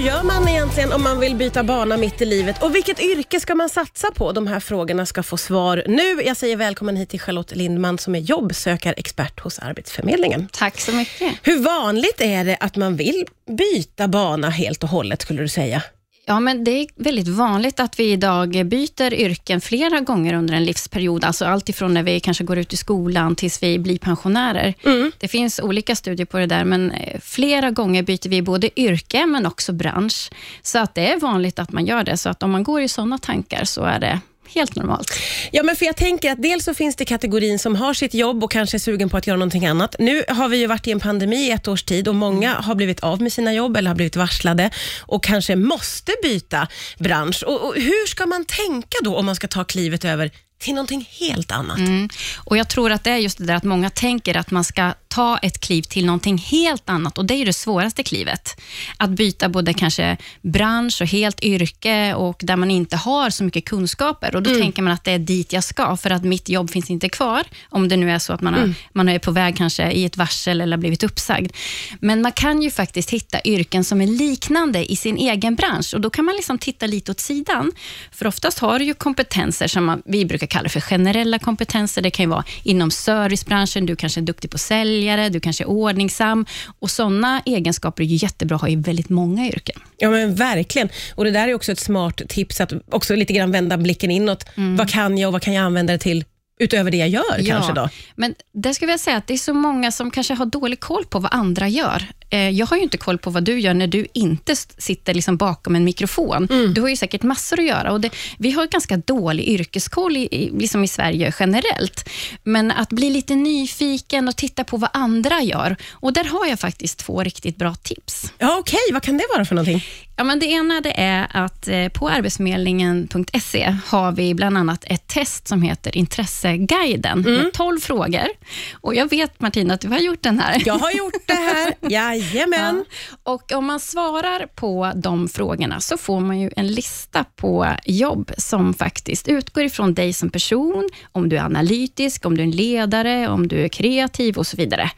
gör man egentligen om man vill byta bana mitt i livet? Och vilket yrke ska man satsa på? De här frågorna ska få svar nu. Jag säger välkommen hit till Charlotte Lindman som är jobbsökarexpert hos Arbetsförmedlingen. Tack så mycket. Hur vanligt är det att man vill byta bana helt och hållet, skulle du säga? Ja, men det är väldigt vanligt att vi idag byter yrken flera gånger under en livsperiod. Alltså allt ifrån när vi kanske går ut i skolan tills vi blir pensionärer. Mm. Det finns olika studier på det där, men eh, flera gånger byter vi både yrke men också bransch. Så att det är vanligt att man gör det. Så att om man går i sådana tankar så är det helt normalt. Ja, men för jag tänker att dels så finns det kategorin som har sitt jobb och kanske är sugen på att göra någonting annat. Nu har vi ju varit i en pandemi i ett års tid och många har blivit av med sina jobb eller har blivit varslade och kanske måste byta bransch. Och, och hur ska man tänka då om man ska ta klivet över till någonting helt annat? Mm. Och Jag tror att det är just det där att många tänker att man ska ta ett kliv till någonting helt annat och det är det svåraste klivet. Att byta både kanske bransch och helt yrke och där man inte har så mycket kunskaper och då tänker man att det är dit jag ska för att mitt jobb finns inte kvar om det nu är så att man, har, man är på väg kanske i ett varsel eller har blivit uppsagd. Men man kan ju faktiskt hitta yrken som är liknande i sin egen bransch och då kan man liksom titta lite åt sidan. För oftast har du ju kompetenser som man, vi brukar kalla för generella kompetenser. Det kan ju vara inom servicebranschen, du kanske är duktig på säljare, du kanske är ordningsam och sådana egenskaper är ju jättebra att ha i väldigt många yrken. Ja men verkligen. Och Det där är också ett smart tips att också lite grann vända blicken inåt. Vad kan jag och vad kan jag använda det till utöver det jag gör kanske då? Men det skulle jag säga att det är så många som kanske har dålig koll på vad andra gör. Eh, Jag har ju inte koll på vad du gör när du inte sitter liksom bakom en mikrofon. Mm. Du har ju säkert massor att göra. Och det, vi har ganska dålig yrkeskoll i, i, liksom i Sverige generellt. Men att bli lite nyfiken och titta på vad andra gör. Och Där har jag faktiskt två riktigt bra tips. Ja okej, vad kan det vara för någonting? Ja, men det ena det är att eh, på arbetsförmedlingen.se har vi bland annat ett test som heter Intresseguiden med 12 frågor. Och Jag vet Martina att du har gjort den här. Jag har gjort det här, jajamän. Och Om man svarar på de frågorna så får man ju en lista på jobb som faktiskt utgår ifrån dig som person, om du är analytisk, om du är en ledare, om du är kreativ och så vidare.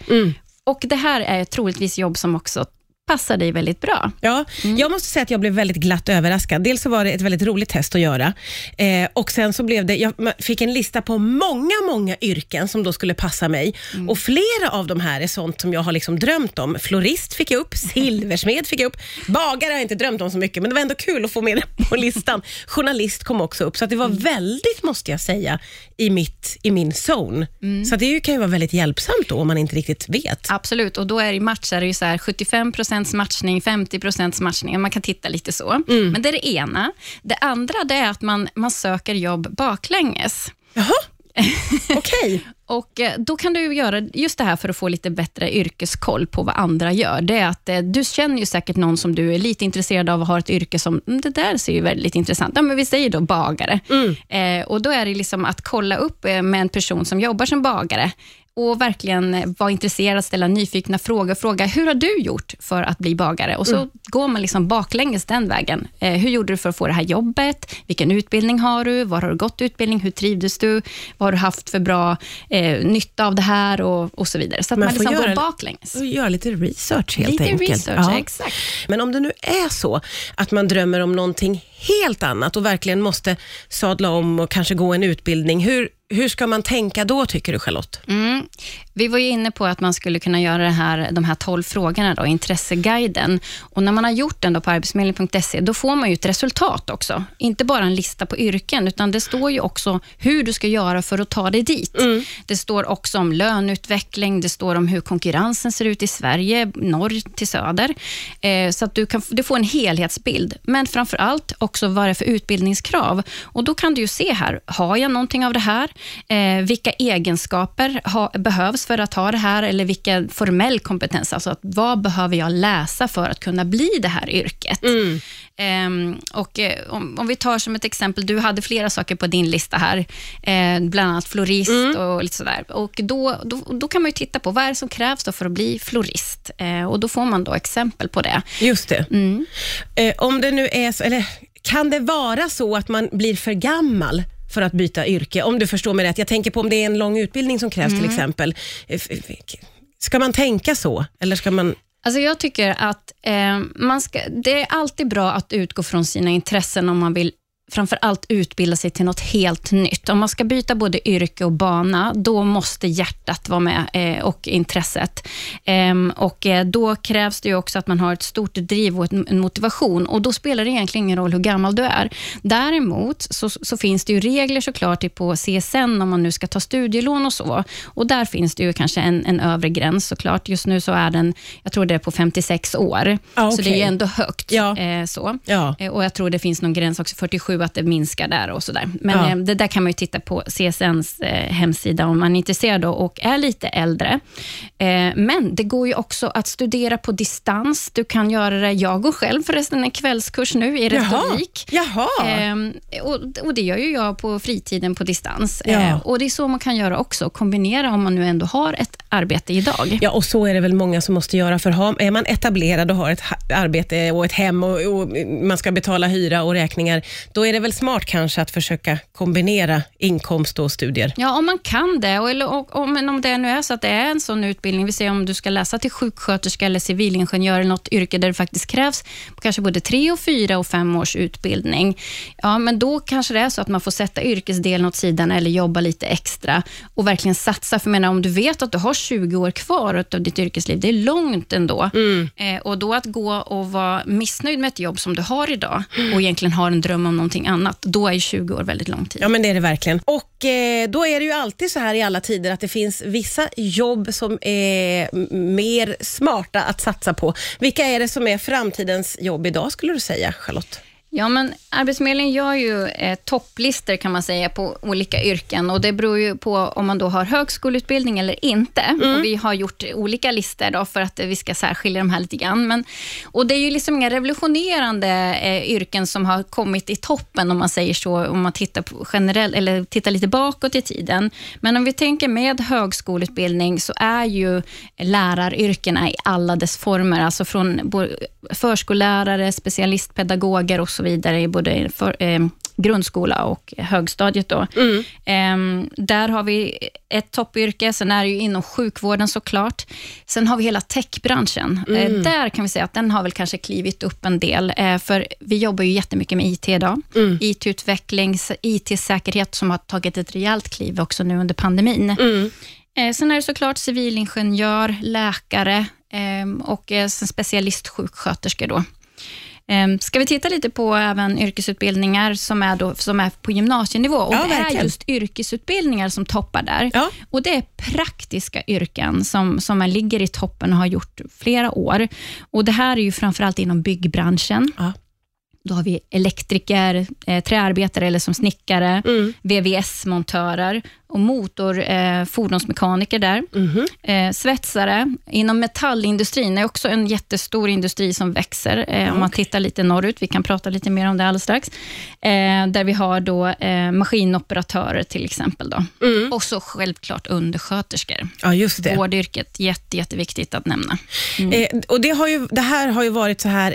Och Det här är troligtvis jobb som också passar dig väldigt bra. Ja, Jag måste säga att jag blev väldigt glatt överraskad. Dels så var det ett väldigt roligt test att göra eh, och sen så blev det, jag fick en lista på många, många yrken som då skulle passa mig och flera av de här är sånt som jag har liksom drömt om. Florist fick jag upp, silversmed fick jag upp, bagare har jag inte drömt om så mycket men det var ändå kul att få med det på listan. Journalist kom också upp så att det var väldigt, måste jag säga, i, mitt, i min zone. Så att det kan ju vara väldigt hjälpsamt då om man inte riktigt vet. Absolut, och då är i match är det ju så här 75 matchning, 50% matchning. Man kan titta lite så. Mm. Men det är det ena. Det andra det är att man, man söker jobb baklänges. Jaha, okej. Och eh, Då kan du göra just det här för att få lite bättre yrkeskoll på vad andra gör. Det är att eh, Du känner ju säkert någon som du är lite intresserad av och har ett yrke som, "Mm, det där ser ju väldigt intressant Ja, men Vi säger då bagare. Eh, och Då är det liksom att kolla upp eh, med en person som jobbar som bagare och verkligen vara intresserad, ställa nyfikna frågor. Fråga, hur har du gjort för att bli bagare? Och så går man liksom baklänges den vägen. Eh, hur gjorde du för att få det här jobbet? Vilken utbildning har du? Var har du gått utbildning? Hur trivdes du? Vad har du haft för bra eh, nytta av det här? Och, och så vidare. Så att Man man, liksom göra- går baklänges. Och göra lite research helt Lite enkelt. research, exakt. Men om det nu är så att man drömmer om någonting helt annat och verkligen måste sadla om och kanske gå en utbildning, hur, hur ska man tänka då tycker du Charlotte? Mm. Vi var ju inne på att man skulle kunna göra det här, de här 12 frågorna, då, intresseguiden. Och när man har gjort den då på arbetsförmedlingen.se, då får man ju ett resultat också. Inte bara en lista på yrken, utan det står ju också hur du ska göra för att ta dig dit. Det står också om löneutveckling, det står om hur konkurrensen ser ut i Sverige, norr till söder. Eh, så att du, kan, du får en helhetsbild. Men framför allt också vad det är för utbildningskrav. Och Då kan du ju se här, har jag någonting av det här? Eh, vilka egenskaper ha, behövs för att ha det här? Eller vilka formell kompetens? Alltså att, vad behöver jag läsa för att kunna bli det här yrket? Ehm, och eh, om, om vi tar som ett exempel, du hade flera saker på din lista här, eh, bland annat florist och lite sådär. Och då, då, då kan man ju titta på vad är det som krävs för att bli florist. Eh, och Då får man då exempel på det. Just det. Mm. Eh, om det nu är så, eller kan det vara så att man blir för gammal för att byta yrke? Om du förstår mig rätt. Jag tänker på om det är en lång utbildning som krävs Mm. till exempel. Ska man tänka så? Eller ska man... Alltså jag tycker att eh, man ska, det är alltid bra att utgå från sina intressen om man vill framför allt utbilda sig till något helt nytt. Om man ska byta både yrke och bana, då måste hjärtat vara med eh, och intresset. Ehm, och eh, Då krävs det också att man har ett stort driv och en motivation och då spelar det egentligen ingen roll hur gammal du är. Däremot så, så finns det ju regler såklart på CSN om man nu ska ta studielån och så. Och Där finns det ju kanske en, en övre gräns såklart. Just nu så är den, jag tror det är på 56 år, Ah, så det är ju ändå högt. Ja. Eh, så. Ja. Och Jag tror det finns någon gräns också, 47, att det minskar där och sådär. Men Ja. eh, det där kan man ju titta på CSNs eh, hemsida om man är intresserad och är lite äldre. Eh, men det går ju också att studera på distans. Du kan göra det, jag går själv förresten en kvällskurs nu i retorik. Jaha. Ehm, och, och Det gör ju jag på fritiden på distans. Ja. Och Det är så man kan göra också, kombinera om man nu ändå har ett arbete idag. Ja, och så är det väl många som måste göra, för är man etablerad och har ett arbete och ett hem och, och man ska betala hyra och räkningar, då är det väl smart kanske att försöka kombinera inkomst och studier. Ja, om man kan det. Och, eller, och, och, men om det nu är så att det är en sån utbildning, vi säger om du ska läsa till sjuksköterska eller civilingenjör eller något yrke där det faktiskt krävs kanske både tre, och fyra och fem års utbildning. Ja, men då kanske det är så att man får sätta yrkesdelen åt sidan eller jobba lite extra och verkligen satsa. För jag menar, om du vet att du har 20 år kvar av ditt yrkesliv, det är långt ändå. Eh, och då att gå och vara missnöjd med ett jobb som du har idag och egentligen har en dröm om någonting annat, då är 20 år väldigt lång tid. Ja, men det är det verkligen. Och eh, då är det ju alltid så här i alla tider att det finns vissa jobb som är mer smarta att satsa på. Vilka är det som är framtidens jobb idag, skulle du säga, Charlotte? Ja, men Arbetsförmedlingen gör ju eh, topplistor kan man säga på olika yrken och det beror ju på om man då har högskoleutbildning eller inte. Och vi har gjort olika listor då för att vi ska särskilja de här lite grann. Men, och det är ju liksom inga revolutionerande eh, yrken som har kommit i toppen om man säger så, om man tittar på generell, eller tittar lite bakåt i tiden. Men om vi tänker med högskoleutbildning så är ju läraryrkena i alla dess former, alltså från förskollärare, specialistpedagoger och så vidare i både för, eh, grundskola och högstadiet. Då. Ehm, där har vi ett toppyrke, sen är det ju inom sjukvården såklart. Sen har vi hela techbranschen. Eh, där kan vi säga att den har väl kanske klivit upp en del, eh, för vi jobbar ju jättemycket med IT idag. IT-utveckling, s- IT-säkerhet som har tagit ett rejält kliv också nu under pandemin. Eh, sen är det såklart civilingenjör, läkare ehm, och eh, sen specialistsjuksköterskor. Då. Ehm, Ska vi titta lite på även yrkesutbildningar som är, då, som är på gymnasienivå? Och Ja, det är verkligen. just yrkesutbildningar som toppar där. Ja. Och Det är praktiska yrken som, som är, ligger i toppen och har gjort flera år. Och Det här är ju framförallt inom byggbranschen. Ja. Då har vi elektriker, eh, träarbetare eller som snickare, Mm. VVS-montörer och motor, eh, fordonsmekaniker där. Mhm. Eh, svetsare. Inom metallindustrin är också en jättestor industri som växer. Eh, om man tittar lite norrut, vi kan prata lite mer om det alldeles strax. Eh, där vi har då eh, maskinoperatörer till exempel. Då. Och så självklart undersköterskor. Ja, just det. Vårdyrket, jätte, jätteviktigt att nämna. Eh, och det, har ju, det här har ju varit så här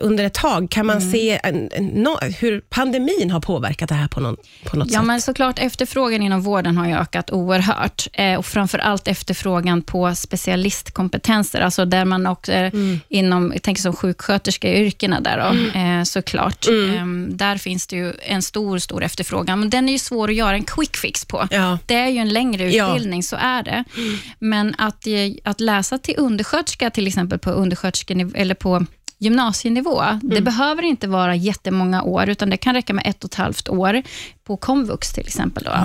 under ett tag. Kan Mm. man se en, en, nå- hur pandemin har påverkat det här på, någon, på något Ja, sätt? men såklart efterfrågan inom vården har ju ökat oerhört. Eh, och framför allt efterfrågan på specialistkompetenser, alltså där man också är inom, jag tänker som sjuksköterskeyrkena där då, eh, såklart. Eh, där finns det ju en stor, stor efterfrågan, men den är ju svår att göra en quick fix på. Ja. Det är ju en längre Ja. utbildning, så är det. Men att, eh, att läsa till undersköterska, till exempel på undersköterskenivå, eller på gymnasienivå, det behöver inte vara jättemånga år, utan det kan räcka med ett och ett halvt år på komvux till exempel. Då. Ja.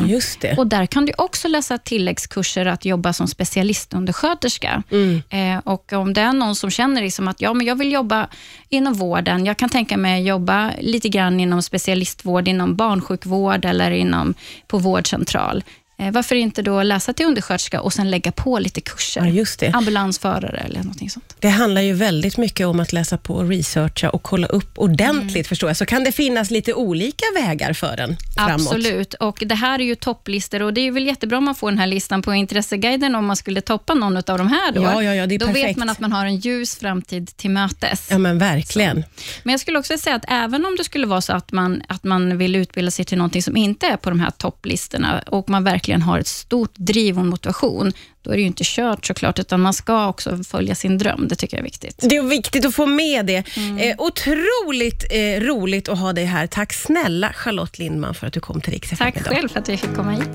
Och Där kan du också läsa tilläggskurser att jobba som specialistundersköterska. Mm. Eh, och Om det är någon som känner liksom att ja, men jag vill jobba inom vården, jag kan tänka mig jobba lite grann inom specialistvård, inom barnsjukvård eller inom, på vårdcentral. Eh, varför inte då läsa till undersköterska och sen lägga på lite kurser? Ja. Ambulansförare eller någonting sånt. Det handlar ju väldigt mycket om att läsa på och researcha och kolla upp ordentligt, Mm. förstår jag. Så kan det finnas lite olika vägar för en framåt. Absolut. Och Det här är ju topplistor och det är väl jättebra om man får den här listan på Intresseguiden om man skulle toppa någon av de här. Då, Ja, ja, ja, det är då perfekt. vet man att man har en ljus framtid till mötes. Ja, men verkligen. Men jag skulle också säga att även om det skulle vara så att man, att man vill utbilda sig till någonting som inte är på de här topplistorna och man verkligen verkligen har ett stort driv och motivation, då är det ju inte kört såklart, utan man ska också följa sin dröm. Det tycker jag är viktigt. Det är viktigt att få med det. Eh, otroligt eh, roligt att ha dig här. Tack snälla Charlotte Lindman för att du kom till FM Tack själv för att jag fick komma hit.